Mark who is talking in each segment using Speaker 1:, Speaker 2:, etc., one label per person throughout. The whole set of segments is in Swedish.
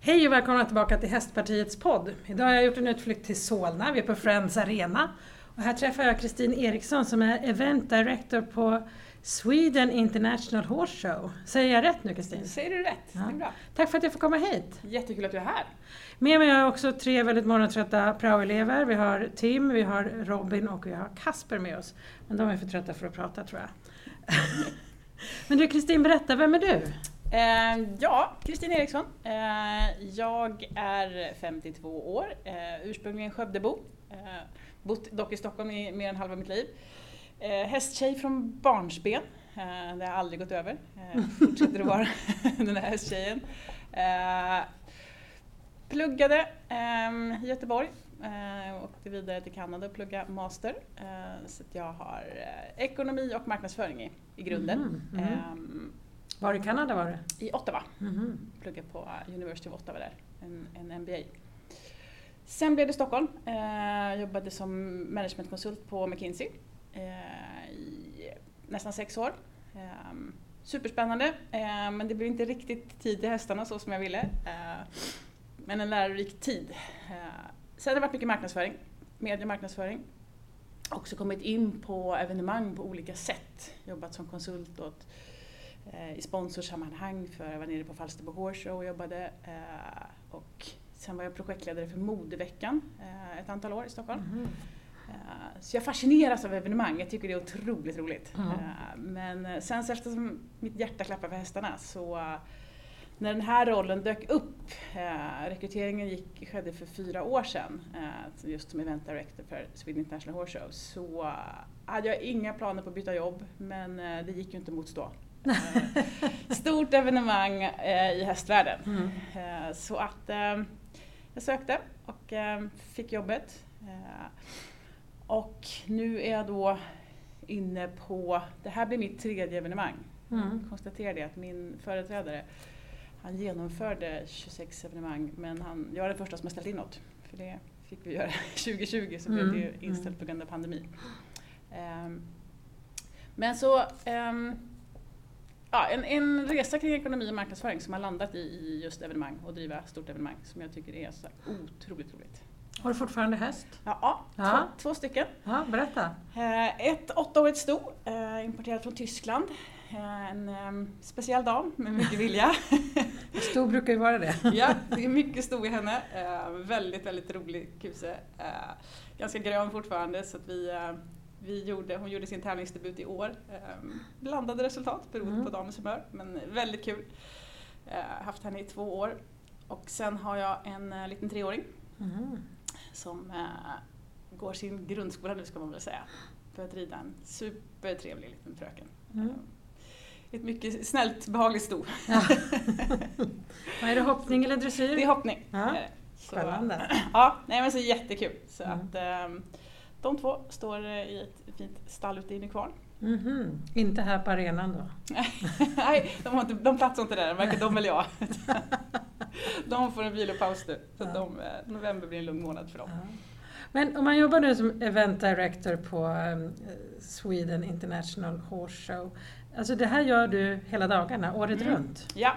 Speaker 1: Hej och välkomna tillbaka till Hästpartiets podd. Idag har jag gjort en utflykt till Solna, vi är på Friends Arena. Och här träffar jag Kristin Eriksson som är Event Director på Sweden International Horse Show. Säger jag rätt nu Kristin?
Speaker 2: Säger du rätt,
Speaker 1: Ja.
Speaker 2: det är bra.
Speaker 1: Tack för att jag får komma hit.
Speaker 2: Jättekul att du är här.
Speaker 1: Med mig har jag också tre väldigt morgontrötta praoelever. Vi har Tim, vi har Robin och vi har Kasper med oss. Men de är för trötta för att prata tror jag. Men du Kristin, berätta, vem är du?
Speaker 2: Eh, ja, Kristin Eriksson. Eh, jag är 52 år, eh, ursprungligen Skövdebo. Eh, bott dock i Stockholm i mer än halva mitt liv. Eh, hästtjej från barnsben. Eh, det har aldrig gått över. Eh, fortsätter att vara den där hästtjejen. Pluggade i Göteborg. Eh, åkte vidare till Kanada och pluggade master. Så jag har eh, ekonomi och marknadsföring i, i grunden.
Speaker 1: Mhm, mhm.
Speaker 2: Ehm,
Speaker 1: Var i Kanada var det?
Speaker 2: i Ottawa.
Speaker 1: Mhm.
Speaker 2: Pluggade på University of Ottawa där, en, en MBA. Sen blev det Stockholm. Eh, jobbade som managementkonsult på McKinsey eh, i nästan sex år. Eh, superspännande, eh, men det blev inte riktigt tid till hästarna så som jag ville. Eh, men en lärorik tid. Eh, sen har det varit mycket marknadsföring, medie och marknadsföring. Också kommit in på evenemang på olika sätt. Jobbat som konsult åt eh, i sponsorsammanhang för jag var nere på Falsterbo Horse och jobbade. Eh, och sen var jag projektledare för Modeveckan eh, ett antal år i Stockholm. Eh, så jag fascineras av evenemang, jag tycker det är otroligt roligt.
Speaker 1: Mm.
Speaker 2: Eh, men eh, sen så eftersom mitt hjärta klappar för hästarna så eh, när den här rollen dök upp, eh, rekryteringen gick, skedde för fyra år sedan, eh, just som event director för Sweden International Horse Show, så eh, hade jag inga planer på att byta jobb, men eh, det gick ju inte att motstå. Eh, stort evenemang eh, i hästvärlden.
Speaker 1: Mm.
Speaker 2: Eh, Så att jag sökte och fick jobbet. Och nu är jag då inne på, det här blir mitt tredje evenemang.
Speaker 1: Mm.
Speaker 2: Konstaterar det att min företrädare, han genomförde 26 evenemang men han, jag är den första som har ställt in något. För det fick vi göra 2020 så blev det ju
Speaker 1: Mm,
Speaker 2: inställt
Speaker 1: mm.
Speaker 2: på grund av pandemi. Ehm, Men så ehm, Ja, en, en resa kring ekonomi och marknadsföring som har landat i, i just evenemang och driva stort evenemang som jag tycker är så otroligt roligt.
Speaker 1: Har du fortfarande häst?
Speaker 2: Ja, ja. Två, två stycken.
Speaker 1: Ja, berätta.
Speaker 2: Eh, Ett åttaårigt sto, eh, importerat från Tyskland. Eh, En speciell dam med mycket vilja.
Speaker 1: Stor brukar ju vara det.
Speaker 2: ja, det är mycket sto i henne. Väldigt, väldigt rolig kuse. Ganska grön fortfarande så att vi, vi gjorde, hon gjorde sin tävlingsdebut i år. Eh, Blandade resultat beroende
Speaker 1: Mm.
Speaker 2: på damens humör men väldigt kul. Eh, Haft henne i två år. Och sen har jag en eh, liten treåring
Speaker 1: Mhm.
Speaker 2: som eh, går sin grundskola nu ska man väl säga. För att rida en supertrevlig liten fröken.
Speaker 1: Mm.
Speaker 2: Eh, Ett mycket snällt, behagligt sto.
Speaker 1: Ja. Är det, hoppning eller dressyr?
Speaker 2: Det är hoppning.
Speaker 1: Ja.
Speaker 2: det. Så,
Speaker 1: Spännande.
Speaker 2: Ja, nej men så jättekul. Så
Speaker 1: Mm.
Speaker 2: att ehm, de två står eh, i ett fint stall ute i Nykvarn.
Speaker 1: Mhm. Inte här på arenan då?
Speaker 2: nej, de, har inte, de platsar inte där, varken de eller jag. de får en vilopaus nu. Så
Speaker 1: Ja.
Speaker 2: de, eh, november blir en lugn månad för dem.
Speaker 1: Ja. Men om man jobbar nu som event director på um, Sweden International Horse Show. Alltså det här gör du hela dagarna, året
Speaker 2: Mm.
Speaker 1: runt?
Speaker 2: Ja,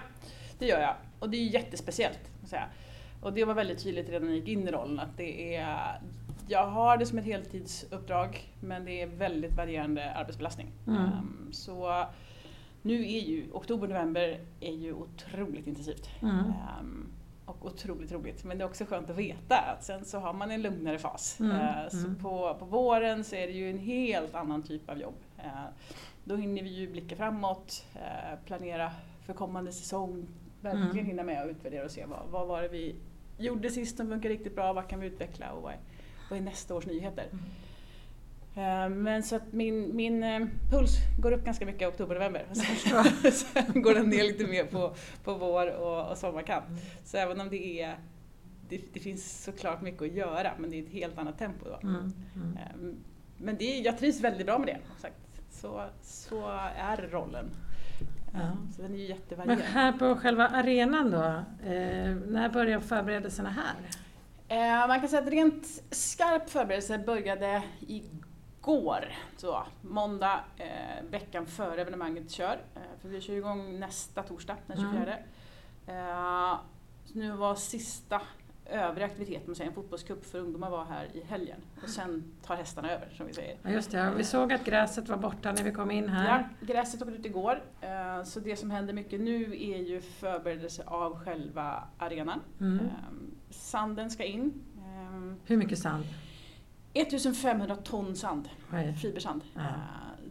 Speaker 2: det gör jag. Och det är jättespeciellt. Och det var väldigt tydligt redan när jag gick in i rollen att det är jag har det som ett heltidsuppdrag men det är väldigt varierande arbetsbelastning.
Speaker 1: Mm.
Speaker 2: Ehm, så nu är ju oktober, november är ju otroligt intensivt.
Speaker 1: Mm.
Speaker 2: Ehm, och otroligt roligt. Men det är också skönt att veta att sen så har man en lugnare fas.
Speaker 1: Mm,
Speaker 2: Ehm, så
Speaker 1: mm.
Speaker 2: på, på våren så är det ju en helt annan typ av jobb. Ehm, då hinner vi ju blicka framåt, eh, planera för kommande säsong, verkligen
Speaker 1: Mm.
Speaker 2: hinna med att utvärdera och se vad, vad var det vi gjorde sist som funkar riktigt bra, vad kan vi utveckla och vad är, vad är nästa års nyheter.
Speaker 1: Mm.
Speaker 2: Eh, Men så att min, min eh, puls går upp ganska mycket i oktober-november. Sen går den ner lite mer på, på vår och, och sommarkant.
Speaker 1: Mm.
Speaker 2: Så även om det är det, det finns såklart mycket att göra men det är ett helt annat tempo då.
Speaker 1: Mm. Mm.
Speaker 2: Eh, Men det, jag trivs väldigt bra med det. Sagt. Så, så är rollen.
Speaker 1: Ja.
Speaker 2: Så den är ju
Speaker 1: Men här på själva arenan då, eh, när börjar förberedelserna här?
Speaker 2: Eh, man kan säga att rent skarp förberedelse började igår. Så, måndag, eh, veckan före evenemanget kör. Eh, för vi kör igång nästa torsdag, den 24.
Speaker 1: Mm.
Speaker 2: Eh, nu var sista övriga aktiviteten, man säger, en fotbollscup för ungdomar var här i helgen. Och sen tar hästarna över som vi säger.
Speaker 1: Ja, just det. Vi såg att gräset var borta när vi kom in här.
Speaker 2: Ja, gräset åkte ut igår. Eh, Så det som händer mycket nu är ju förberedelse av själva arenan.
Speaker 1: Mm.
Speaker 2: Ehm, Sanden ska in. Ehm,
Speaker 1: Hur mycket sand?
Speaker 2: 1500 ton sand,
Speaker 1: Oj.
Speaker 2: fibersand.
Speaker 1: Ja.
Speaker 2: Eh,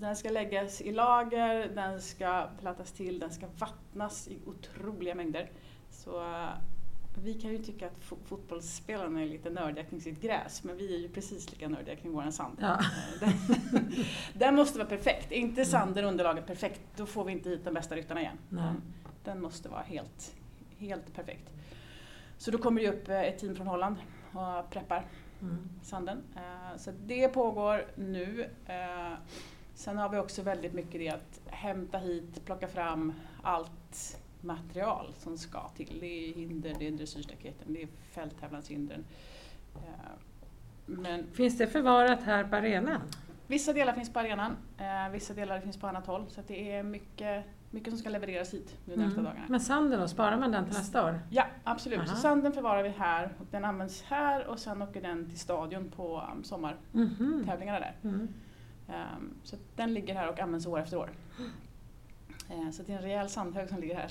Speaker 2: Den ska läggas i lager, den ska plattas till, den ska vattnas i otroliga mängder. Så eh, vi kan ju tycka att fo- fotbollsspelarna är lite nördiga kring sitt gräs, men vi är ju precis lika nördiga kring våran sand.
Speaker 1: Ja.
Speaker 2: Den, den måste vara perfekt. Är inte sanden underlaget perfekt, då får vi inte hit de bästa ryttarna igen.
Speaker 1: Nej.
Speaker 2: Den måste vara helt, helt perfekt. Så då kommer det upp eh, ett team från Holland och preppar
Speaker 1: Mm.
Speaker 2: sanden. Eh, Så det pågår nu. Eh, Sen har vi också väldigt mycket det att hämta hit, plocka fram allt material som ska till. Det är hinder, det är dressyrstaketen, det är fälttävlanshindren. Eh, Men
Speaker 1: Finns det förvarat här på arenan?
Speaker 2: vissa delar finns på arenan, eh, vissa delar finns på annat håll. Så att det är mycket, mycket som ska levereras hit nu de närmaste
Speaker 1: Mm.
Speaker 2: dagarna.
Speaker 1: Men sanden då, sparar man den till nästa år?
Speaker 2: Ja, absolut. Så
Speaker 1: Aha.
Speaker 2: sanden förvarar vi här och den används här och sen åker den till stadion på um, sommartävlingarna där.
Speaker 1: Mm.
Speaker 2: Um, så den ligger här och används år efter år. Eh, så det är en rejäl sandhög som ligger här.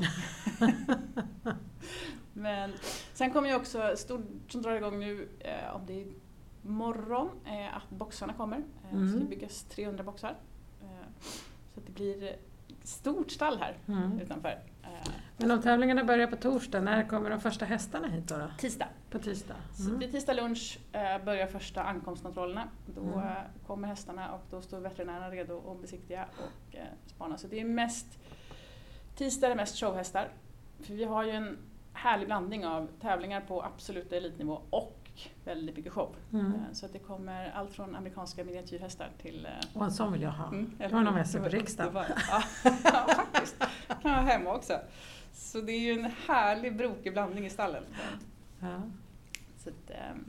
Speaker 2: Men sen kommer ju också, stort som drar igång nu, eh, om det är morgon, eh, att boxarna kommer. Eh, Det ska
Speaker 1: Mm.
Speaker 2: byggas 300 boxar. Så det blir stort stall här
Speaker 1: Mm.
Speaker 2: utanför.
Speaker 1: Men om tävlingarna börjar på torsdag, när kommer de första hästarna hit då? då?
Speaker 2: tisdag.
Speaker 1: På tisdag?
Speaker 2: Så
Speaker 1: Mm.
Speaker 2: vid tisdag lunch eh, börjar första ankomstkontrollerna. Då
Speaker 1: Mm.
Speaker 2: eh, kommer hästarna och då står veterinärerna redo att besiktiga och eh, spana. Så det är mest, tisdag är mest showhästar. För vi har ju en härlig blandning av tävlingar på absoluta elitnivå och väldigt mycket show.
Speaker 1: Mm.
Speaker 2: Så att det kommer allt från amerikanska miniatyrhästar till...
Speaker 1: Och en sån vill jag ha.
Speaker 2: mm,
Speaker 1: Jag har nog med sig på riksdagen.
Speaker 2: ja, faktiskt. kan jag ha hemma också. Så det är ju en härlig brokig blandning i stallet.
Speaker 1: Ja.
Speaker 2: Så att, ehm,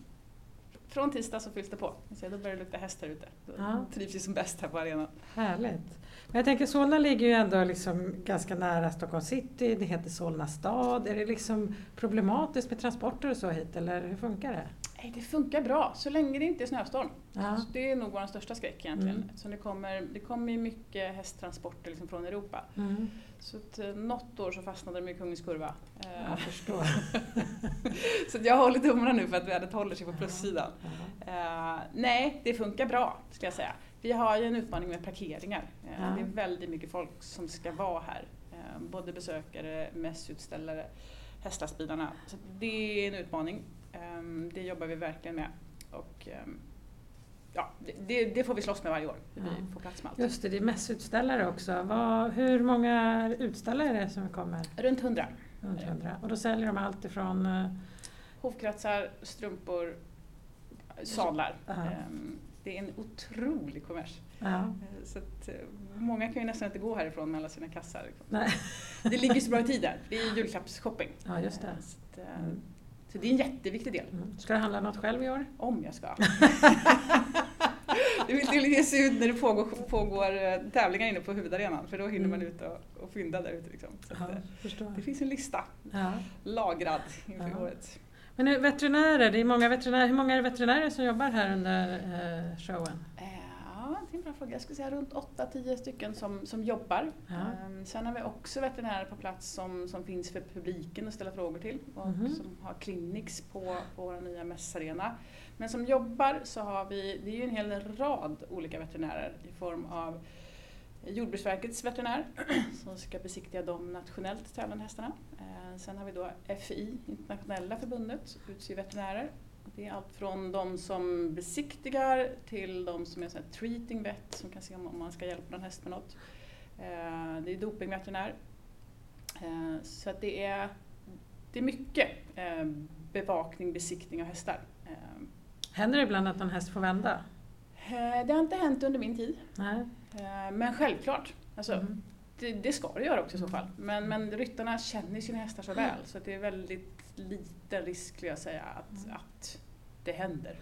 Speaker 2: från tisdag så fylls det på. Så då börjar det lukta häst här ute. Då
Speaker 1: Ja.
Speaker 2: trivs vi som bäst här på arenan.
Speaker 1: Härligt. Men jag tänker Solna ligger ju ändå liksom ganska nära Stockholm city, det heter Solna stad. Är det liksom problematiskt med transporter och så hit eller hur funkar det?
Speaker 2: Nej, det funkar bra så länge det inte är snöstorm.
Speaker 1: Ja.
Speaker 2: Det är nog vår största skräck egentligen.
Speaker 1: Mm.
Speaker 2: Så det kommer, det kommer mycket hästtransporter liksom från Europa.
Speaker 1: Mm.
Speaker 2: Så att, eh, något år så fastnade de i Kungens Kurva. Eh,
Speaker 1: Jag förstår.
Speaker 2: så jag håller tummarna nu för att vädret håller sig på plussidan.
Speaker 1: Ja.
Speaker 2: Eh, nej, det funkar bra skulle jag säga. Vi har ju en utmaning med parkeringar.
Speaker 1: Ja.
Speaker 2: Det är väldigt mycket folk som ska vara här. Eh, både besökare, mässutställare, hästlastbilarna. Så det är en utmaning. Eh, det jobbar vi verkligen med. Och, eh, ja, det, det, får vi slåss med varje år. Vi
Speaker 1: Ja.
Speaker 2: får plats med allt.
Speaker 1: Just det, det är mässutställare också. Vad, hur många utställare är det som kommer?
Speaker 2: Runt hundra.
Speaker 1: Runt 100. Och då säljer de allt ifrån eh,
Speaker 2: Hovkretsar, strumpor, sadlar.
Speaker 1: Ja.
Speaker 2: Eh, det är en otrolig kommers.
Speaker 1: ja,
Speaker 2: Eh, Så att, eh, många kan ju nästan inte gå härifrån med alla sina kassar.
Speaker 1: Nej.
Speaker 2: Det ligger så bra i tiden. Det är julklappsshopping.
Speaker 1: ja, just det.
Speaker 2: Att,
Speaker 1: Mm.
Speaker 2: Så det är en jätteviktig del.
Speaker 1: Mm. Ska du handla något själv i år?
Speaker 2: Om jag ska. det vill ge sig ut när det pågår, pågår eh, tävlingar inne på huvudarenan för då hinner man
Speaker 1: Mm.
Speaker 2: ut och, och fynda där ute. Liksom. Så att, eh,
Speaker 1: förstår.
Speaker 2: det finns en lista
Speaker 1: Ja.
Speaker 2: lagrad inför
Speaker 1: Ja.
Speaker 2: året.
Speaker 1: Men veterinärer, det är många veterinärer. Hur många är det veterinärer som jobbar här under eh, showen?
Speaker 2: Ja, det är en bra fråga. Jag skulle säga runt 8-10 stycken som, som jobbar.
Speaker 1: Ja.
Speaker 2: Ehm, Sen har vi också veterinärer på plats som, som finns för publiken att ställa frågor till och
Speaker 1: Mhm.
Speaker 2: som har clinics på, på vår nya mässarena. Men som jobbar så har vi, det är ju en hel rad olika veterinärer i form av Jordbruksverkets veterinär som ska besiktiga de nationellt tävlande hästarna. Eh, Sen har vi då FI, Internationella förbundet, utser veterinärer. Det är allt från de som besiktigar till de som är så treating vet som kan se om man ska hjälpa någon häst med något. Eh, Det är dopingveterinär. Eh, Så att det är, det är mycket eh, bevakning, besiktning av hästar.
Speaker 1: Händer det ibland att någon häst får vända?
Speaker 2: Det har inte hänt under min tid.
Speaker 1: Nej.
Speaker 2: Men självklart, alltså,
Speaker 1: Mm.
Speaker 2: Det, det ska det göra också i så fall. Men, men ryttarna känner sina hästar så väl så det är väldigt liten risk skulle jag säga att,
Speaker 1: Mm.
Speaker 2: att det händer.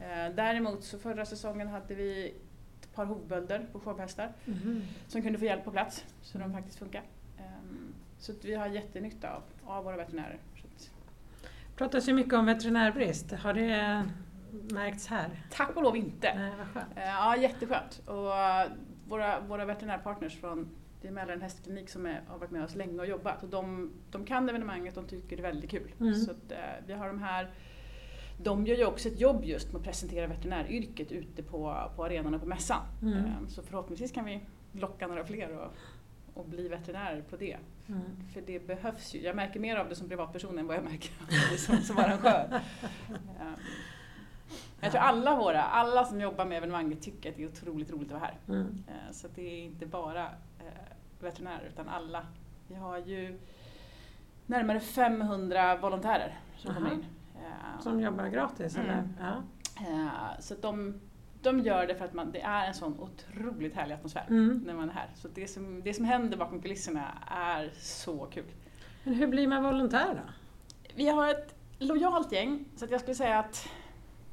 Speaker 2: Eh, Däremot så förra säsongen hade vi ett par hovbölder på showhästar
Speaker 1: Mhm.
Speaker 2: som kunde få hjälp på plats så
Speaker 1: Mm.
Speaker 2: de faktiskt funkar. Ehm, Så vi har jättenytta av, av våra veterinärer. Att
Speaker 1: pratas ju mycket om veterinärbrist. Har det märkts här?
Speaker 2: Tack och lov inte.
Speaker 1: Nej, vad skönt.
Speaker 2: Eh, Ja, jätteskönt. Och eh, våra, våra veterinärpartners från det är Mälaren hästklinik som är, har varit med oss länge och jobbat. Och de, de kan evenemanget, de tycker det är väldigt kul.
Speaker 1: Mm.
Speaker 2: Så att, eh, vi har de här de gör ju också ett jobb just med att presentera veterinäryrket ute på, på arenan och på mässan.
Speaker 1: Mm.
Speaker 2: Eh, Så förhoppningsvis kan vi locka några fler och, och bli veterinärer på det.
Speaker 1: Mm.
Speaker 2: För det behövs ju. Jag märker mer av det som privatperson än vad jag märker av det som, som arrangör. Eh, Jag tror alla våra, alla som jobbar med evenemanget tycker att det är otroligt roligt att vara här.
Speaker 1: Mm.
Speaker 2: Eh, Så det är inte bara eh, veterinärer utan alla. Vi har ju närmare 500 volontärer som kommer in. Eh,
Speaker 1: Som jobbar gratis
Speaker 2: Mm.
Speaker 1: eller? Ja.
Speaker 2: Så att de, de gör det för att man, det är en sån otroligt härlig atmosfär
Speaker 1: Mm.
Speaker 2: när man är här. Så det som, det som händer bakom kulisserna är så kul.
Speaker 1: Men hur blir man volontär då?
Speaker 2: Vi har ett lojalt gäng så jag skulle säga att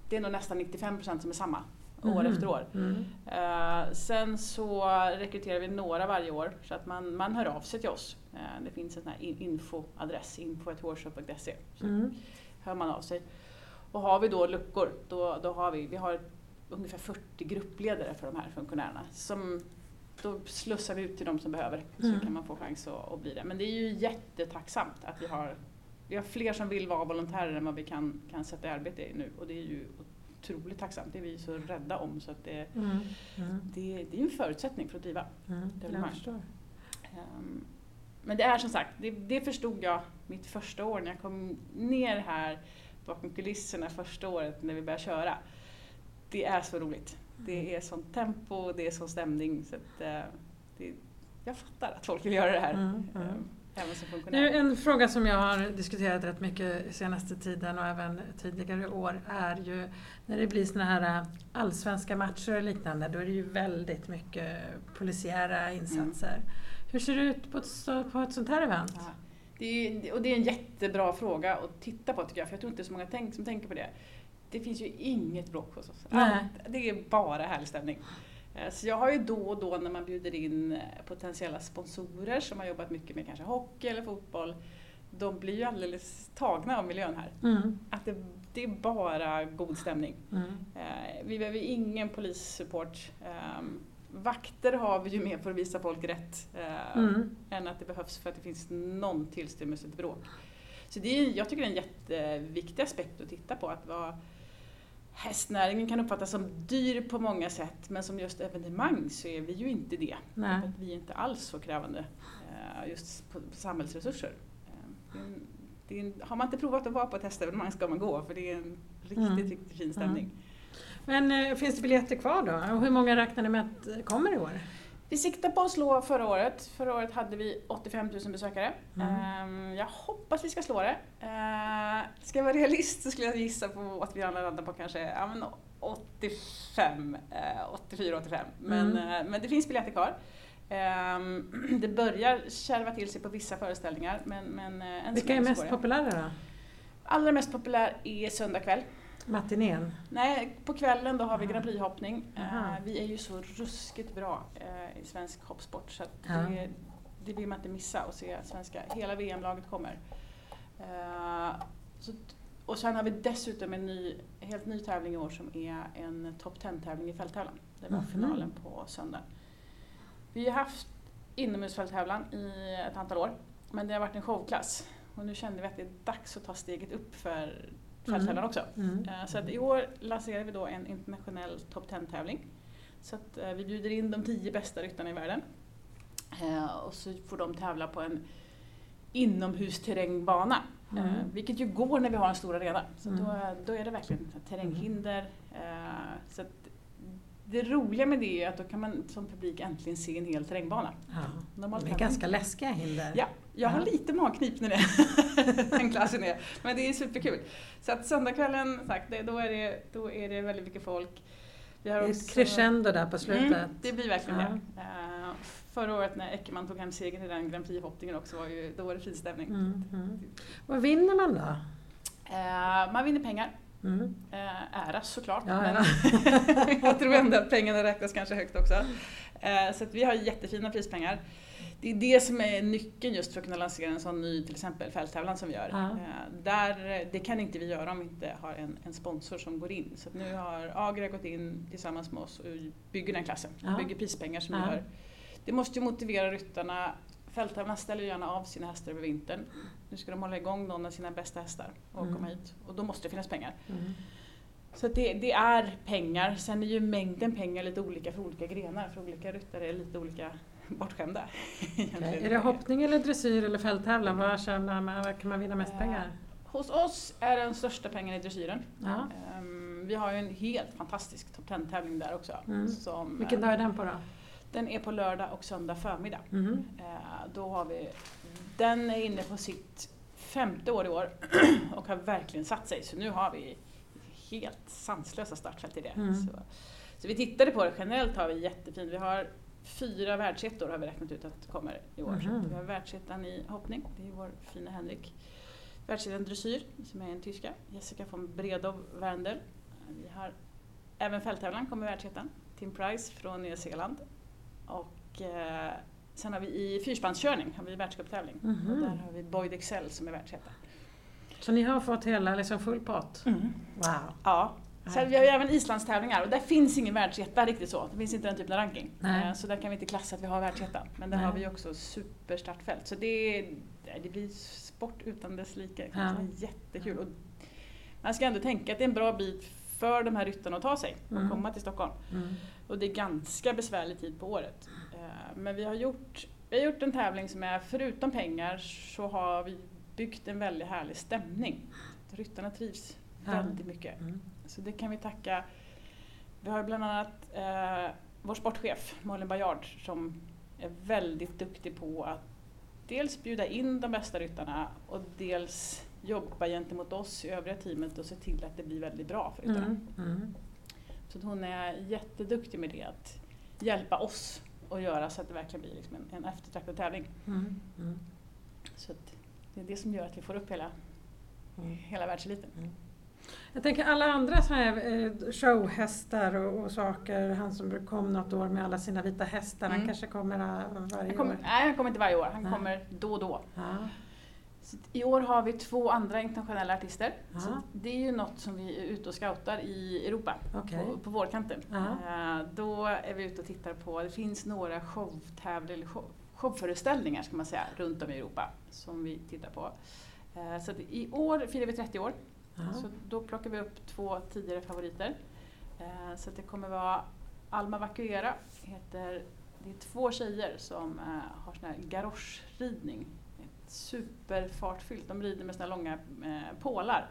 Speaker 2: det är nog nästan 95% som är samma år
Speaker 1: Mhm.
Speaker 2: efter år.
Speaker 1: Mm.
Speaker 2: Eh, sen så rekryterar vi några varje år så att man, man hör av sig till oss. Eh, det finns en sån här in- infoadress, info.workshop.se. Så
Speaker 1: Mm.
Speaker 2: hör man av sig. Och har vi då luckor, då, då har vi, vi har ungefär 40 gruppledare för de här funktionärerna. Som, då slussar vi ut till de som behöver
Speaker 1: Mm.
Speaker 2: så kan man få chans att, att bli det. Men det är ju jättetacksamt att vi har, vi har fler som vill vara volontärer än vad vi kan, kan sätta i arbete nu. Och det är ju otroligt tacksamt, det är vi så rädda om. Så att det,
Speaker 1: Mm. Mm.
Speaker 2: det, det är en förutsättning för att driva.
Speaker 1: Mm.
Speaker 2: Väl
Speaker 1: förstår.
Speaker 2: Ehm, Men det är som sagt, det, det förstod jag mitt första år när jag kom ner här bakom kulisserna första året när vi började köra. Det är så roligt. Det är sånt tempo, det är sån stämning. Så att, eh, det, jag fattar att folk vill göra det här.
Speaker 1: Mm, mm.
Speaker 2: ehm, Även som
Speaker 1: Nu, en fråga som jag har diskuterat rätt mycket senaste tiden och även tidigare år är ju när det blir såna här äh, allsvenska matcher och liknande, då är det ju väldigt mycket polisiära insatser. Hur ser det ut på ett, på ett sånt här event?
Speaker 2: Ja. Det är, och det är en jättebra fråga att titta på tycker jag, för jag tror inte så många tänk, som tänker på det. Det finns ju inget bråk hos oss. Allt, det är bara härlig stämning. Eh, Så jag har ju då och då när man bjuder in eh, potentiella sponsorer som har jobbat mycket med kanske hockey eller fotboll, de blir ju alldeles tagna av miljön här.
Speaker 1: Mm.
Speaker 2: Att det, det är bara god stämning.
Speaker 1: Mm.
Speaker 2: Eh, Vi behöver ingen polissupport. Ehm, Vakter har vi ju med för att visa folk rätt.
Speaker 1: Mm.
Speaker 2: än att det behövs för att det finns någon tillstymmelse till bråk. Så det är, jag tycker det är en jätteviktig aspekt att titta på. Att vad hästnäringen kan uppfattas som dyr på många sätt men som just evenemang så är vi ju inte det. Vi är inte alls så krävande eh, just på, samhällsresurser. Eh, en, en, har man inte provat att vara på ett hästevenemang ska man gå för det är en riktigt,
Speaker 1: Mm.
Speaker 2: riktigt fin stämning.
Speaker 1: Men äh, finns det biljetter kvar då? Och hur många räknar ni med att kommer i år?
Speaker 2: Vi siktar på att slå förra året. Förra året hade vi 85 000 besökare.
Speaker 1: Mm.
Speaker 2: Ehm, Jag hoppas vi ska slå det. Uh, ska jag vara realist så skulle jag gissa på att vi landar på kanske ja, men 85, eh, 84-85. Men,
Speaker 1: Mm.
Speaker 2: eh, men det finns biljetter kvar. Ehm, det börjar kärva till sig på vissa föreställningar. Men, men, eh, än
Speaker 1: Vilka är mest populära då?
Speaker 2: Allra mest populär är söndag kväll.
Speaker 1: Matinén?
Speaker 2: Nej, på kvällen då har vi. Grand Prix-hoppning. Eh, vi är ju så ruskigt bra eh, i svensk hoppsport så det, det vill man inte missa och se att svenska, hela VM-laget kommer. Eh, så, och sen har vi dessutom en ny, helt ny tävling i år som är en top 10-tävling i fälttävlan. Det var finalen på söndag. Vi har haft inomhusfälttävlan i ett antal år men det har varit en showklass och nu kände vi att det är dags att ta steget upp för fälttävlan också.
Speaker 1: Mm.
Speaker 2: Eh, Så att i år lanserar vi då en internationell top 10-tävling. Så att eh, vi bjuder in de tio bästa ryttarna i världen. Eh, Och så får de tävla på en inomhusterrängbana.
Speaker 1: Mm.
Speaker 2: Vilket ju går när vi har en stor arena. Så
Speaker 1: Mm.
Speaker 2: då, då är det verkligen terränghinder. eh, Så det roliga med det är att då kan man som publik äntligen se en hel terrängbana.
Speaker 1: Ja.
Speaker 2: Normalt
Speaker 1: Det är ganska läskiga hinder.
Speaker 2: Ja, jag har lite magknip när det den klassen är. Men det är superkul. Så att söndagskvällen, sagt, det, då, är det, då är det väldigt mycket folk. Vi
Speaker 1: Det
Speaker 2: har
Speaker 1: är
Speaker 2: också-
Speaker 1: ett crescendo där på slutet.
Speaker 2: Mm, det blir verkligen
Speaker 1: Ja.
Speaker 2: det. Eh, förra året när Eckermann tog hem segern i den Grand Prix-hoppningen också, var ju, då var det fin stämning.
Speaker 1: Mm, mm. Vad vinner man då?
Speaker 2: Eh, man vinner pengar.
Speaker 1: Mm.
Speaker 2: Eh, äras såklart,
Speaker 1: Ja,
Speaker 2: men
Speaker 1: ja.
Speaker 2: jag tror ändå att pengarna räknas kanske högt också. Eh, så vi har jättefina prispengar. Det är det som är nyckeln just för att kunna lansera en sån ny till exempel fälttävlan som vi gör.
Speaker 1: Ja.
Speaker 2: Eh, där, det kan inte vi göra om vi inte har en, en sponsor som går in. Så nu har Agra gått in tillsammans med oss och bygger den klassen.
Speaker 1: Ja.
Speaker 2: Bygger prispengar som
Speaker 1: Ja.
Speaker 2: gör. Det måste ju motivera ryttarna. Fälttävlarna ställer gärna av sina hästar över vintern. Nu ska de hålla igång någon av sina bästa hästar och
Speaker 1: Mm.
Speaker 2: komma hit. Och då måste det finnas pengar.
Speaker 1: Mm.
Speaker 2: Så det, det är pengar. Sen är ju mängden pengar lite olika för olika grenar. För olika ryttare är lite olika bortskämda.
Speaker 1: Okej. Är det hoppning eller dressyr eller fälttävlan? Vad, tjänar man, vad kan man vinna mest
Speaker 2: Eh,
Speaker 1: pengar?
Speaker 2: Hos oss är den största pengen i dressyren.
Speaker 1: Ja.
Speaker 2: Ehm, Vi har ju en helt fantastisk topp 10-tävling där också.
Speaker 1: Mm.
Speaker 2: Som,
Speaker 1: Vilken dag är den på då?
Speaker 2: Den är på lördag och söndag förmiddag. Eh, Då har vi, den är inne på sitt femte år i år och har verkligen satt sig. Så nu har vi helt sanslösa startfält i det.
Speaker 1: Mm.
Speaker 2: Så, så vi tittade på det, generellt har vi jättefint. Vi har fyra världsettor har vi räknat ut att kommer i år. Så
Speaker 1: Mhm.
Speaker 2: att vi har världsettan i hoppning, det är vår fina Henrik. Världsettan dressyr, som är en tyska, Jessica von Bredow Werndl. Vi har även fälttävlan kommer världsettan, Tim Price från Nya Zeeland. Och eh, sen har vi i fyrspannskörning har vi världscuptävling.
Speaker 1: Mhm.
Speaker 2: Och där har vi Boyd Excel som är världsetta.
Speaker 1: Så ni har fått hela liksom full pott? Wow!
Speaker 2: Ja. Sen vi har ju även islandstävlingar och där finns ingen världsetta riktigt så. Det finns inte den typen av ranking.
Speaker 1: Nej.
Speaker 2: Eh, Så där kan vi inte klassa att vi har världsettan. Men där
Speaker 1: Nej.
Speaker 2: har vi också superstartfält. Så det, det blir sport utan dess like.
Speaker 1: Ja.
Speaker 2: jättekul. Och man ska ändå tänka att det är en bra bit för de här ryttarna att ta sig och
Speaker 1: Mm.
Speaker 2: komma till Stockholm.
Speaker 1: Mm.
Speaker 2: Och det är ganska besvärlig tid på året. Eh, Men vi har gjort, vi har gjort en tävling som är, förutom pengar, så har vi byggt en väldigt härlig stämning. Ryttarna trivs väldigt mycket.
Speaker 1: Mm.
Speaker 2: Så det kan vi tacka. Vi har bland annat eh, vår sportchef Malin Bajard som är väldigt duktig på att dels bjuda in de bästa ryttarna och dels jobba gentemot oss i övriga teamet och se till att det blir väldigt bra för ryttarna.
Speaker 1: Mm. Mm.
Speaker 2: Så hon är jätteduktig med det, att hjälpa oss att göra så att det verkligen blir liksom en, en eftertraktad tävling.
Speaker 1: Mm. Mm.
Speaker 2: Så att det är det som gör att vi får upp hela,
Speaker 1: Mm.
Speaker 2: hela världseliten.
Speaker 1: Jag tänker alla andra så här eh, showhästar och, och saker, han som kom något år med alla sina vita hästar, han
Speaker 2: Mm.
Speaker 1: kanske kommer eh, varje
Speaker 2: Han kommer,
Speaker 1: år?
Speaker 2: nej, han kommer inte varje år, han
Speaker 1: Nej.
Speaker 2: kommer då och då.
Speaker 1: Ja.
Speaker 2: I år har vi två andra internationella artister.
Speaker 1: Ja.
Speaker 2: Så det är ju något som vi är ute och scoutar i Europa
Speaker 1: Okej.
Speaker 2: på, på vårkanten.
Speaker 1: Ja.
Speaker 2: Eh, Då är vi ute och tittar på, det finns några showtävlingar, show, showföreställningar ska man säga, runt om i Europa som vi tittar på. Eh, Så att i år firar vi 30 år, så då plockar vi upp två tidigare favoriter. Eh, Så att det kommer vara Alma Vacuera, heter, det är två tjejer som eh, har sån här garoschridning. Ett superfartfyllt, de rider med såna här långa pålar.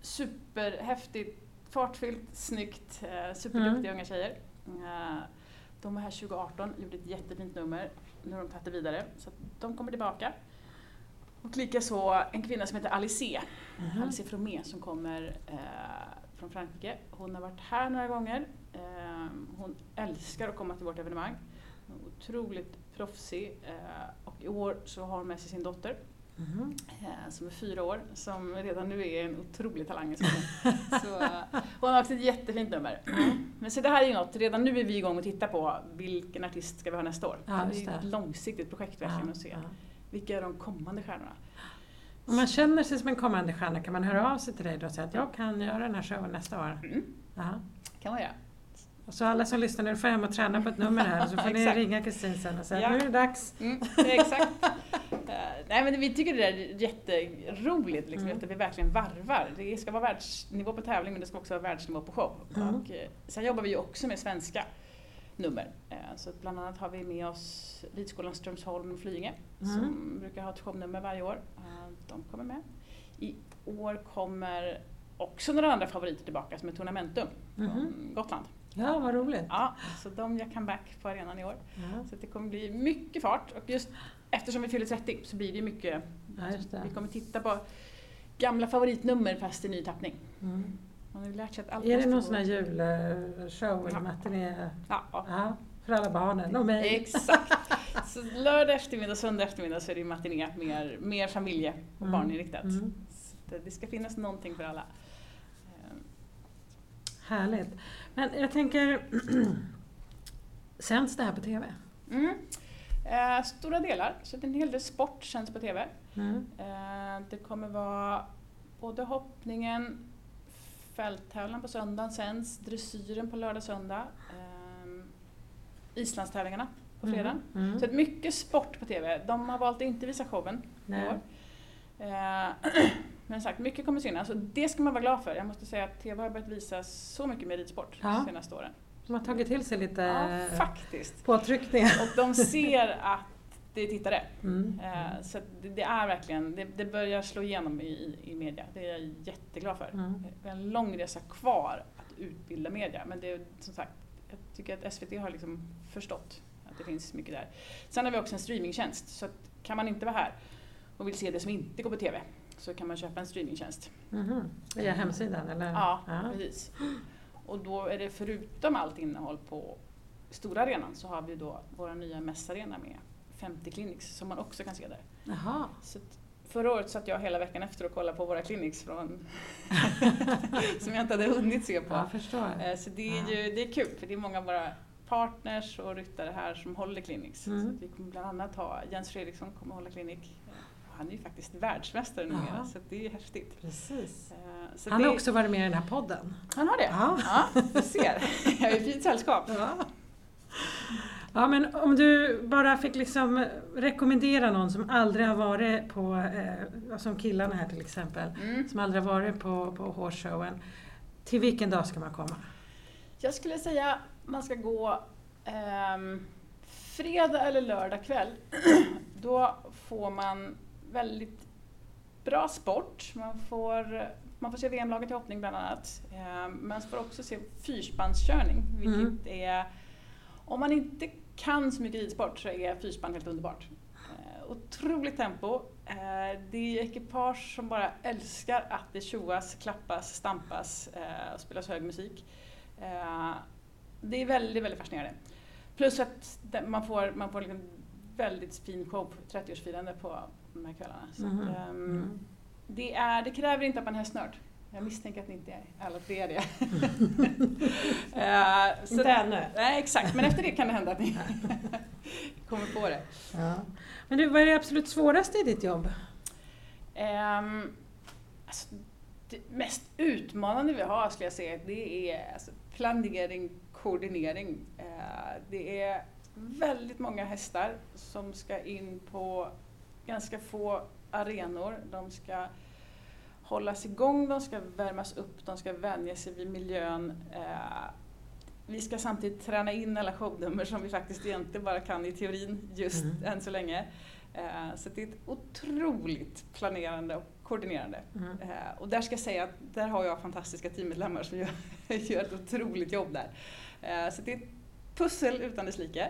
Speaker 2: Superhäftigt, fartfyllt, snyggt, superduktiga
Speaker 1: Mm.
Speaker 2: unga tjejer. De var här 2018, gjorde ett jättefint nummer. Nu har de tagit det vidare, så de kommer tillbaka. Och likaså en kvinna som heter Alice,
Speaker 1: Mhm.
Speaker 2: Alice Fromé som kommer eh, från Frankrike. Hon har varit här några gånger. Eh, hon älskar att komma till vårt evenemang. Hon är otroligt proffsig eh, och i år så har hon med sig sin dotter Eh, som är fyra år, som redan nu är en otrolig talang i skolan. så, Hon har också ett jättefint nummer. Men så det här är ju något, redan nu är vi igång och tittar på vilken artist ska vi ha nästa år.
Speaker 1: Ja,
Speaker 2: det är
Speaker 1: det.
Speaker 2: ett långsiktigt projekt verkligen att se.
Speaker 1: Ja.
Speaker 2: Vilka är de kommande stjärnorna?
Speaker 1: Om man känner sig som en kommande stjärna, kan man höra av sig till dig då och säga att jag kan göra den här showen nästa år?
Speaker 2: Mm,
Speaker 1: Ja.
Speaker 2: kan man göra.
Speaker 1: Och så alla som lyssnar nu får hem och träna på ett nummer här så får ni ringa Kristin sen och säga
Speaker 2: Ja.
Speaker 1: nu är det dags.
Speaker 2: Mm, exakt. Eh, nej men vi tycker det där är jätteroligt, liksom,
Speaker 1: Mm.
Speaker 2: att vi verkligen varvar. Det ska vara världsnivå på tävling men det ska också vara världsnivå på show.
Speaker 1: Mm.
Speaker 2: Och, eh, sen jobbar vi ju också med svenska nummer. Eh, så bland annat har vi med oss Ridskolan Strömsholm Flyinge
Speaker 1: Mm.
Speaker 2: som brukar ha ett shownummer varje år. De kommer med. I år kommer också några andra favoriter tillbaka som är Tornamentum från Gotland.
Speaker 1: Ja, vad roligt.
Speaker 2: Ja, så de gör comeback på arenan i år.
Speaker 1: Ja,
Speaker 2: Så det kommer bli mycket fart och just eftersom vi fyller 30 så blir det mycket,
Speaker 1: ja det.
Speaker 2: vi kommer titta på gamla favoritnummer fast i ny tappning.
Speaker 1: Mm.
Speaker 2: Man har ju lärt sig att allt
Speaker 1: Är det någon sån här julshow eller
Speaker 2: Ja.
Speaker 1: matiné?
Speaker 2: Ja, ja.
Speaker 1: För alla barnen och mig.
Speaker 2: exakt. Så lördag eftermiddag och söndag eftermiddag så är det matiné, mer, mer familje och
Speaker 1: Mm.
Speaker 2: barninriktat.
Speaker 1: Mm.
Speaker 2: Så det ska finnas någonting för alla. Eh,
Speaker 1: Härligt. Men jag tänker, sänds det här på TV?
Speaker 2: Mm. Eh, stora delar, så en hel del sport känns på TV.
Speaker 1: Mm.
Speaker 2: Eh, det kommer vara både hoppningen, fälttävlan på söndagen sänds, dressyren på lördag söndag, eh, islandstävlingarna på fredagen.
Speaker 1: Mm.
Speaker 2: Så att mycket sport på TV. De har valt att inte visa showen i år. Eh, men sagt, mycket kommer synas och det ska man vara glad för. Jag måste säga att TV har börjat visa så mycket med ridsport
Speaker 1: Ja.
Speaker 2: de senaste åren.
Speaker 1: De har tagit till sig lite
Speaker 2: Ja, faktiskt.
Speaker 1: påtryckningar.
Speaker 2: Och de ser att det är tittare.
Speaker 1: Mm.
Speaker 2: Eh, Så det, det är verkligen, det, det börjar slå igenom i, i, i media. Det är jag jätteglad för.
Speaker 1: Mm.
Speaker 2: Vi har en lång resa kvar att utbilda media men det är som sagt, jag tycker att SVT har liksom förstått att det finns mycket där. Sen har vi också en streamingtjänst så att kan man inte vara här och vill se det som inte går på TV så kan man köpa en streamingtjänst.
Speaker 1: Mhm. Via hemsidan eller?
Speaker 2: Ja, precis. Och då är det förutom allt innehåll på stora arenan så har vi då vår nya mässarena med 50 clinics som man också kan se där.
Speaker 1: Jaha.
Speaker 2: Så förra året satt jag hela veckan efter och kollade på våra clinics från som jag inte hade hunnit se på.
Speaker 1: Förstår.
Speaker 2: Eh, Så det är ju det är kul för det är många av våra partners och ryttare här som håller clinics.
Speaker 1: Mm.
Speaker 2: Så vi kommer bland annat ha Jens Fredriksson kommer hålla klinik. Han är ju faktiskt världsmästare
Speaker 1: Ja.
Speaker 2: numera så att det är häftigt.
Speaker 1: Precis.
Speaker 2: Eh, Så
Speaker 1: Han
Speaker 2: det,
Speaker 1: har också varit med i den här podden.
Speaker 2: han har det?
Speaker 1: Ja.
Speaker 2: Ja, du ser. Jag är i fint sällskap.
Speaker 1: Ja. Ja men om du bara fick liksom rekommendera någon som aldrig har varit på, eh, som killarna här till exempel,
Speaker 2: Mm.
Speaker 1: som aldrig har varit på, på hårshowen. Till vilken dag ska man komma?
Speaker 2: Jag skulle säga man ska gå ehm, fredag eller lördag kväll. Då får man väldigt bra sport. Man får, man får se VM-laget i hoppning bland annat. Ehm, man får också se fyrspanskörning, vilket
Speaker 1: Mm.
Speaker 2: är... Om man inte kan så mycket ridsport så är fyrspann helt underbart. Eh, otroligt tempo. Eh, det är ekipage som bara älskar att det tjoas, klappas, stampas eh, och spelas hög musik. Eh, det är väldigt, väldigt fascinerande. Plus att man får, man får liksom väldigt fin show, 30-årsfirande på de här kvällarna. Så
Speaker 1: Mhm.
Speaker 2: att, ehm,
Speaker 1: Mm.
Speaker 2: det, är, det kräver inte att man är hästnörd. Jag misstänker att ni inte är, alla tre är det. Eh, så-
Speaker 1: Inte ännu.
Speaker 2: Nej, exakt. Men efter det kan det hända att ni kommer på det.
Speaker 1: Ja. Men du, vad är det absolut svåraste i ditt jobb?
Speaker 2: Um, alltså, det mest utmanande vi har skulle jag säga, det är alltså, planering, koordinering. Eh, det är väldigt många hästar som ska in på ganska få arenor. De ska hållas igång, de ska värmas upp, de ska vänja sig vid miljön. Eh, vi ska samtidigt träna in alla shownummer som vi faktiskt egentligen bara kan i teorin just
Speaker 1: Mm.
Speaker 2: än så länge. Eh, Så det är ett otroligt planerande och koordinerande.
Speaker 1: Mm.
Speaker 2: Eh, Och där ska jag säga att där har jag fantastiska teammedlemmar som gör, gör ett otroligt jobb där. Så det är pussel utan dess like.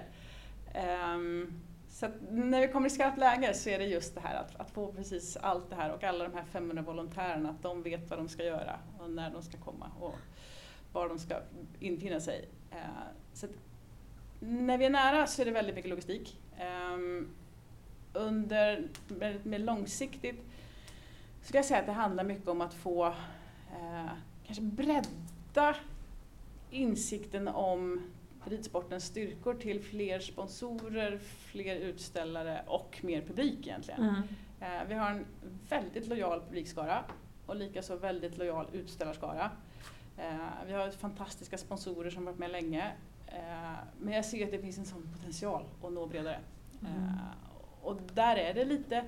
Speaker 2: Ehm, så att när vi kommer i skarpt läge så är det just det här att, att få precis allt det här och alla de här 500 volontärerna, att de vet vad de ska göra och när de ska komma och var de ska infinna sig. Ehm, så att när vi är nära så är det väldigt mycket logistik. Ehm, under väldigt mer långsiktigt skulle jag säga att det handlar mycket om att få eh, kanske bredda insikten om ridsportens styrkor till fler sponsorer, fler utställare och mer publik egentligen.
Speaker 1: Mm.
Speaker 2: Eh, vi har en väldigt lojal publikskara och likaså väldigt lojal utställarskara. Eh, vi har fantastiska sponsorer som varit med länge. Eh, men jag ser att det finns en sån potential att nå bredare.
Speaker 1: Mm.
Speaker 2: Eh, och där är det lite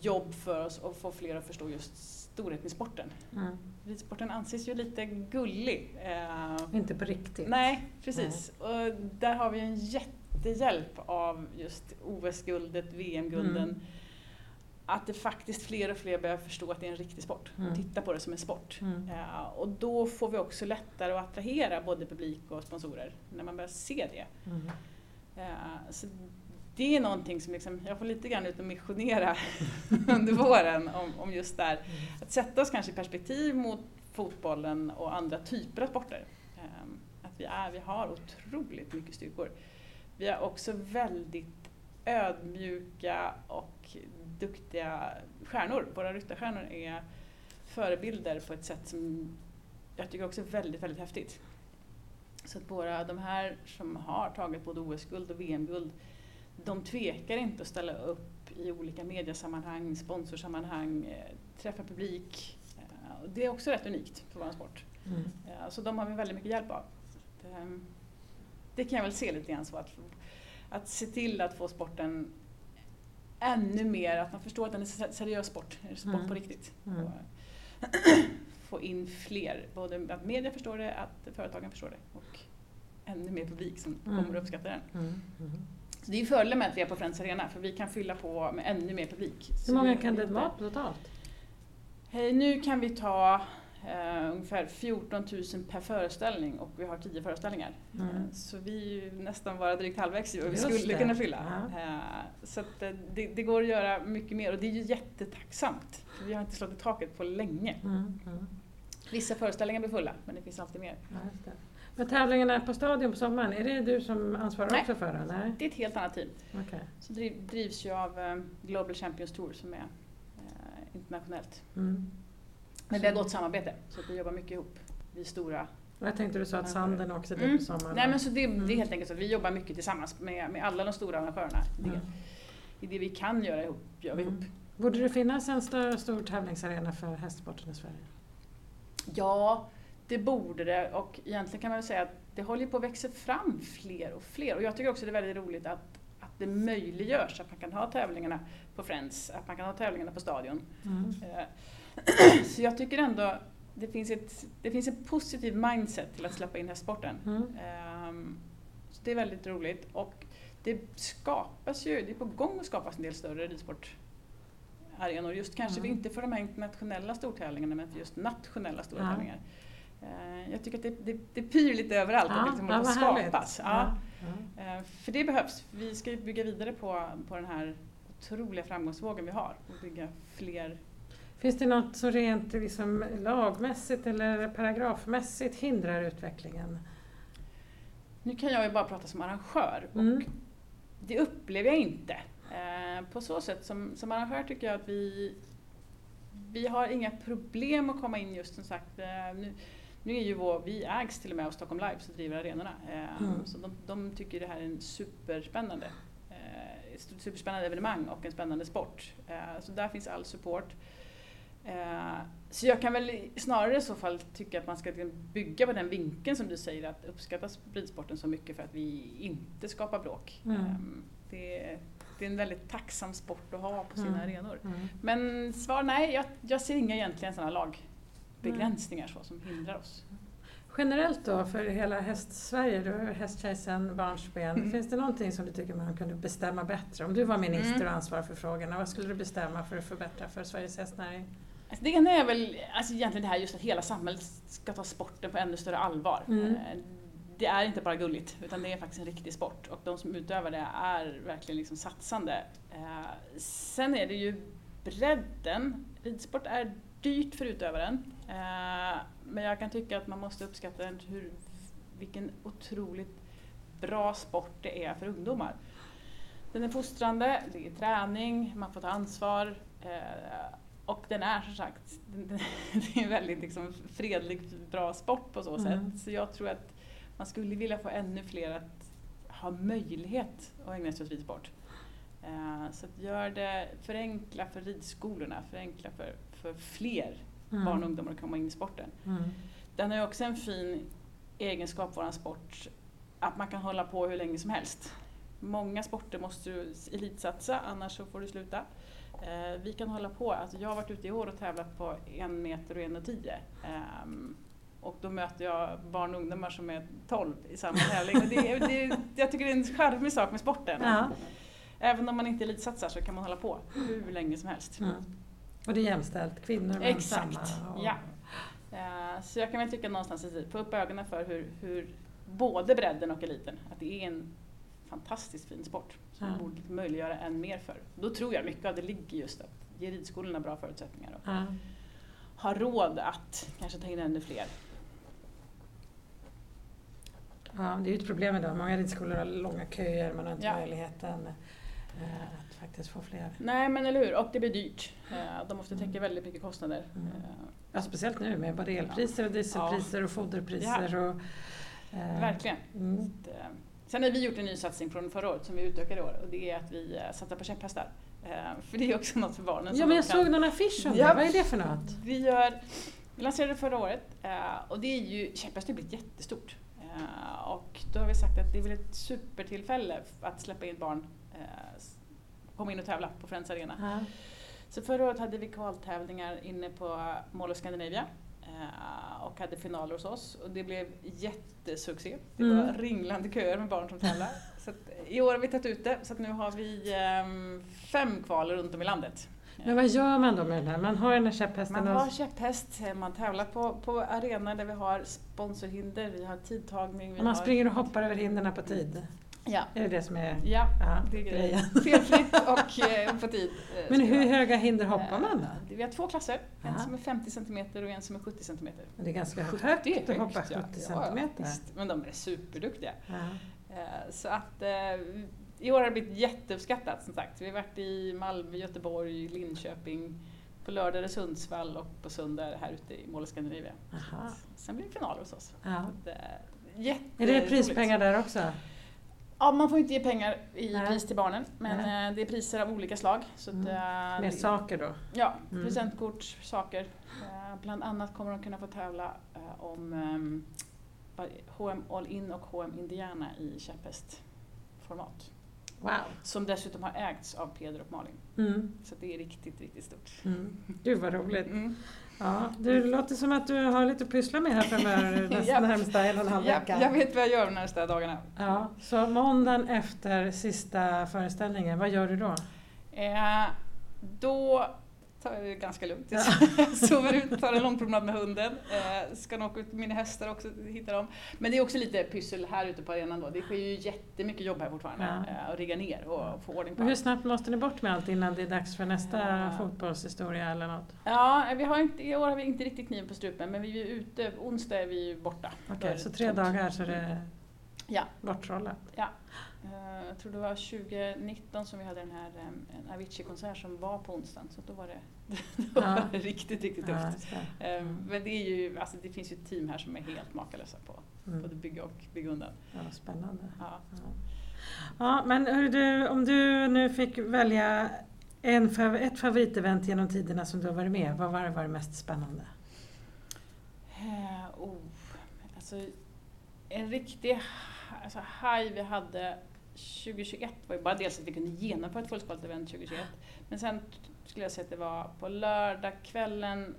Speaker 2: jobb för oss att få fler att förstå just storheten i sporten.
Speaker 1: Mm.
Speaker 2: Ridsporten anses ju lite gullig. Eh,
Speaker 1: Inte på riktigt.
Speaker 2: Nej, precis. Och där har vi en jättehjälp av just OS-guldet, VM-gulden.
Speaker 1: Mm.
Speaker 2: Att det faktiskt fler och fler börjar förstå att det är en riktig sport
Speaker 1: Mm.
Speaker 2: titta på det som en sport.
Speaker 1: Mm.
Speaker 2: Ja, och då får vi också lättare att attrahera både publik och sponsorer när man börjar se det.
Speaker 1: Mm.
Speaker 2: Ja, så det är någonting som liksom, jag får lite grann ut och missionera under våren om, om just där. Att sätta oss kanske i perspektiv mot fotbollen och andra typer av sporter. Ehm, Att vi, är, vi har otroligt mycket styrkor. Vi är också väldigt ödmjuka och duktiga stjärnor. Våra ryttarstjärnor är förebilder på ett sätt som jag tycker också är väldigt, väldigt häftigt. Så att våra, de här som har tagit både OS-guld och VM-guld, de tvekar inte att ställa upp i olika mediasammanhang, sponsorsammanhang, eh, träffa publik. Eh, det är också rätt unikt för vår sport. Mm. Eh, så de har vi väldigt mycket hjälp av. Ehm, det kan jag väl se lite grann så att, att se till att få sporten ännu mer, att man förstår att den är seriös sport, sport mm. på riktigt. Mm. få in fler, både att media förstår det, att företagen förstår det och ännu mer publik som mm. kommer att uppskatta den. Så det är fördelen med att vi är på Friends Arena, för vi kan fylla på med ännu mer publik.
Speaker 1: Hur många kan det vara totalt?
Speaker 2: Nu kan vi ta Uh, ungefär 14 000 per föreställning och vi har 10 föreställningar. Mm. Uh, så vi är nästan bara drygt halvvägs i vad vi skulle det. kunna fylla. Ja. Uh, så det, det, går att göra mycket mer och det är ju jättetacksamt. Vi har inte slagit taket på länge. Mm. Mm. Vissa föreställningar blir fulla men det finns alltid mer.
Speaker 1: Ja, men tävlingarna på Stadion på sommaren, är det du som ansvarar
Speaker 2: Nej,
Speaker 1: också för det? Nej,
Speaker 2: det är ett helt annat team. Okay. Så driv, drivs ju av Global Champions Tour som är internationellt. Mm. Men vi har gott samarbete, så vi jobbar mycket ihop. Vi stora.
Speaker 1: Jag tänkte du sa att Sanden också är mm. på sommaren.
Speaker 2: Nej men så det, mm. det är helt enkelt så att vi jobbar mycket tillsammans med, med alla de stora arrangörerna. Mm. Det, I det vi kan göra ihop, gör vi ihop. Mm.
Speaker 1: Borde det finnas en stor, stor tävlingsarena för hästsporten i Sverige?
Speaker 2: Ja, det borde det och egentligen kan man väl säga att det håller på att växa fram fler och fler. Och jag tycker också det är väldigt roligt att, att det möjliggörs att man kan ha tävlingarna på Friends, att man kan ha tävlingarna på Stadion. Mm. Eh, så jag tycker ändå det finns, ett, det finns en positiv mindset till att släppa in hästsporten. Mm. Um, så det är väldigt roligt och det skapas ju, det är på gång att skapas en del större ridsportarenor. Just kanske mm. inte för de här internationella stortävlingarna men för just nationella stortävlingar. Ja. Uh, jag tycker att det, det, det pyr lite överallt ja, att det liksom ja, skapas. Ja. Ja. Uh, för det behövs. Vi ska ju bygga vidare på, på den här otroliga framgångsvågen vi har och bygga fler
Speaker 1: Finns det något som rent liksom, lagmässigt eller paragrafmässigt hindrar utvecklingen?
Speaker 2: Nu kan jag ju bara prata som arrangör och mm. det upplever jag inte. Eh, på så sätt som, som arrangör tycker jag att vi, vi har inga problem att komma in just som sagt. Eh, nu, nu är ju vår, vi ägs till och med av Stockholm Live som driver arenorna. Eh, mm. Så de, de, tycker det här är en superspännande, eh, superspännande evenemang och en spännande sport. Eh, så där finns all support. Så jag kan väl snarare i så fall tycka att man ska bygga på den vinkeln som du säger, att uppskatta ridsporten så mycket för att vi inte skapar bråk. Mm. Det, det, är en väldigt tacksam sport att ha på sina mm. arenor. Mm. Men svar nej, jag, jag ser inga egentligen sådana lagbegränsningar så, som hindrar oss.
Speaker 1: Generellt då för hela häst-Sverige, du har hästtjej sedan barnsben. Mm. Finns det någonting som du tycker man kunde bestämma bättre? Om du var minister mm. och ansvarig för frågorna, vad skulle du bestämma för att förbättra för Sveriges hästnäring?
Speaker 2: Alltså det ena är väl alltså egentligen det här just att hela samhället ska ta sporten på ännu större allvar. Mm. Eh, det är inte bara gulligt, utan det är faktiskt en riktig sport och de som utövar det är verkligen liksom satsande. Eh, sen är det ju bredden. Ridsport är dyrt för utövaren, men jag kan tycka att man måste uppskatta hur, vilken otroligt bra sport det är för ungdomar. Den är fostrande, det är träning, man får ta ansvar och den är som sagt, det är en väldigt liksom fredlig, bra sport på så sätt. Mm. Så jag tror att man skulle vilja få ännu fler att ha möjlighet att ägna sig åt ridsport. Uh, så att gör det, förenkla för ridskolorna, förenkla för, för fler mm. barn och ungdomar att komma in i sporten. Mm. Den har ju också en fin egenskap, våran sport, att man kan hålla på hur länge som helst. Många sporter måste du elitsatsa, annars så får du sluta. Eh, vi kan hålla på, alltså jag har varit ute i år och tävlat på en meter och en och tio. Um, och då möter jag barn och ungdomar som är 12 i samma tävling. Och det, det, jag tycker det är en charmig sak med sporten. Ja. Även om man inte elitsatsar så kan man hålla på hur länge som helst. Mm.
Speaker 1: Och det är jämställt, kvinnor och
Speaker 2: Exakt, samma. Och... ja. Uh, så jag kan väl tycka någonstans att få upp ögonen för hur, hur både bredden och eliten, att det är en fantastiskt fin sport som ja. borde möjliggöra än mer för. Då tror jag mycket av det ligger just att ge ridskolorna bra förutsättningar och ja. ha råd att kanske ta in ännu fler.
Speaker 1: Ja, det är ju ett problem idag. Många ridskolor har långa köer, man har inte ja. möjligheten eh, att faktiskt få fler.
Speaker 2: Nej men eller hur, och det blir dyrt. Eh, De måste täcka väldigt mycket kostnader.
Speaker 1: Mm.
Speaker 2: Eh,
Speaker 1: Ja, speciellt nu med både elpriser och dieselpriser och foderpriser. Och, eh,
Speaker 2: Verkligen.
Speaker 1: Mm.
Speaker 2: Eh, Sen har vi gjort en ny satsning från förra året som vi utökar i år och det är att vi eh, satsar på käpphästar. Eh, För det är också något för barnen.
Speaker 1: Ja, men jag
Speaker 2: kan-
Speaker 1: såg någon affisch om
Speaker 2: Ja.
Speaker 1: det. Vad är det för något?
Speaker 2: Vi, gör, vi lanserade förra året eh, och det är ju, käpphäst har blivit jättestort. Eh, Och då har vi sagt att det är väl ett supertillfälle att släppa in barn eh, komma in och tävla på Friends Arena.
Speaker 1: Ja.
Speaker 2: Så förra året hade vi kvaltävlingar inne på Mall of Scandinavia eh, och hade finaler hos oss och det blev jättesuccé. Det var
Speaker 1: Mm.
Speaker 2: ringlande köer med barn som tävlar. så I år har vi tagit ut det så nu har vi ehm, fem kval runt om i landet.
Speaker 1: Men vad gör man då med den här? Man har den här käpphästen
Speaker 2: Man
Speaker 1: och...
Speaker 2: har käpphäst, eh, man tävlar på, på arenor där vi har sponsorhinder, vi har tidtagning. Vi
Speaker 1: och man
Speaker 2: har,
Speaker 1: springer och hoppar över hindren på tid.
Speaker 2: Ja,
Speaker 1: Är det det som är...
Speaker 2: ja
Speaker 1: Ja,
Speaker 2: det är grejen. Felfritt och eh, på tid. eh,
Speaker 1: Men hur
Speaker 2: vara.
Speaker 1: höga hinder hoppar man då?
Speaker 2: Eh, Vi har två klasser, en
Speaker 1: Ja.
Speaker 2: som är 50 cm och en som är 70 cm.
Speaker 1: Det är ganska
Speaker 2: 70
Speaker 1: högt
Speaker 2: är
Speaker 1: att hoppa
Speaker 2: ja.
Speaker 1: 70
Speaker 2: Ja,
Speaker 1: centimeter.
Speaker 2: visst. Men de är superduktiga.
Speaker 1: Ja.
Speaker 2: Eh, Så att i år har det blivit jätteuppskattat som sagt. Vi har varit i Malmö, Göteborg, Linköping, på lördag är det Sundsvall och på söndag här ute i Mall Scandinavia. Sen blir det final hos oss.
Speaker 1: Ja.
Speaker 2: Att, Jätte
Speaker 1: Är det prispengar där också?
Speaker 2: Ja, man får inte ge pengar i
Speaker 1: Nej.
Speaker 2: pris till barnen men eh, det är priser av olika slag. Så att,
Speaker 1: Mm.
Speaker 2: eh,
Speaker 1: Med saker då?
Speaker 2: Ja,
Speaker 1: Mm.
Speaker 2: presentkort, saker. Eh, bland annat kommer de kunna få tävla om H&M All In och H&M Indiana i käpphästformat.
Speaker 1: Wow!
Speaker 2: Som dessutom har ägts av Peder och Malin.
Speaker 1: Mm.
Speaker 2: Så det är riktigt, riktigt stort.
Speaker 1: Mm. Gud vad roligt.
Speaker 2: Mm.
Speaker 1: Ja, det låter som att du har lite att pyssla med här framöver nästa närmsta en och en halv vecka.
Speaker 2: jag vet vad jag gör de närmsta dagarna.
Speaker 1: Ja, så måndagen efter sista föreställningen, vad gör du då?
Speaker 2: Eh, då tar jag det ganska lugnt. Jag sover ut, tar en lång promenad med hunden. Eh, ska nog åka ut mina hästar också, hitta dem. Men det är också lite pyssel här ute på arenan då. Det sker ju jättemycket jobb här fortfarande.
Speaker 1: Ja.
Speaker 2: Eh, att rigga ner och få ordning på
Speaker 1: Och hur
Speaker 2: allt.
Speaker 1: snabbt måste ni bort med allt innan det är dags för nästa
Speaker 2: Ja.
Speaker 1: fotbollshistoria eller något?
Speaker 2: Ja, vi har inte, i år har vi inte riktigt kniven på strupen men vi är ute, onsdag är vi borta.
Speaker 1: Okej,
Speaker 2: det
Speaker 1: så tre
Speaker 2: tomt.
Speaker 1: dagar så är det
Speaker 2: Ja.
Speaker 1: borttrollat?
Speaker 2: Eh, jag tror det var 2019 som vi hade den här en Avicii-konsert som var på onsdagen. Så då var det, då var det riktigt, riktigt tufft.
Speaker 1: Ja, just det.
Speaker 2: Eh, Men det, är ju, alltså det finns ju ett team här som är helt makalösa på
Speaker 1: Mm.
Speaker 2: både bygga och bygga undan.
Speaker 1: Ja, spännande.
Speaker 2: Ja.
Speaker 1: Ja, ja men hör du, om du nu fick välja en, ett favoritevent genom tiderna som du har varit med vad var det varit mest spännande?
Speaker 2: Eh, oh, alltså, en riktig alltså, high vi hade 2021 var ju bara dels att vi kunde genomföra ett fullskaligt event 2021 men sen skulle jag säga att det var på lördagskvällen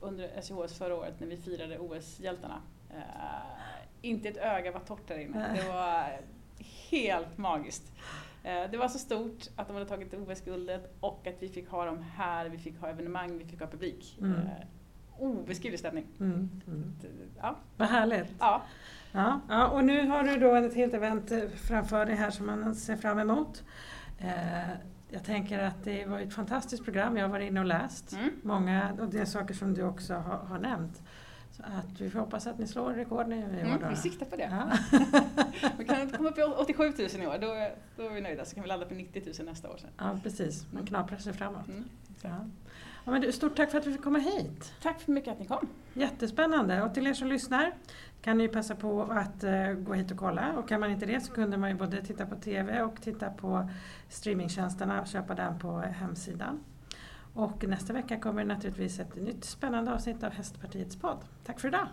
Speaker 2: under SJHS förra året när vi firade OS-hjältarna. Eh, inte ett öga var torrt där inne. Det var helt magiskt. Eh, Det var så stort att de hade tagit OS-guldet och att vi fick ha dem här, vi fick ha evenemang, vi fick ha publik.
Speaker 1: Mm.
Speaker 2: Eh, Obeskrivlig stämning.
Speaker 1: Mm. Mm.
Speaker 2: Ja.
Speaker 1: Vad härligt!
Speaker 2: ja.
Speaker 1: Ja, ja, och nu har du då ett helt event eh, framför dig här som man ser fram emot. Eh, jag tänker att det var ett fantastiskt program, jag har varit inne och läst.
Speaker 2: Mm.
Speaker 1: Många av de saker som du också har, har nämnt. Så att vi får hoppas att ni slår rekord nu i år.
Speaker 2: Mm,
Speaker 1: då.
Speaker 2: vi siktar på det.
Speaker 1: Ja.
Speaker 2: Vi kan komma upp i 87 000 i år, då, är- då är vi nöjda. Så kan vi landa på 90 000 nästa år. Sen.
Speaker 1: ja, precis. Man knaprar sig framåt.
Speaker 2: Mm.
Speaker 1: Ja. Ja, men du, stort tack för att vi fick komma hit.
Speaker 2: Tack för mycket att ni kom.
Speaker 1: Jättespännande. Och till er som lyssnar kan ni passa på att eh, gå hit och kolla. Och kan man inte det så kunde man ju både titta på TV och titta på streamingtjänsterna och köpa den på hemsidan. Och nästa vecka kommer det naturligtvis ett nytt spännande avsnitt av Hästpartiets podd. Tack för idag!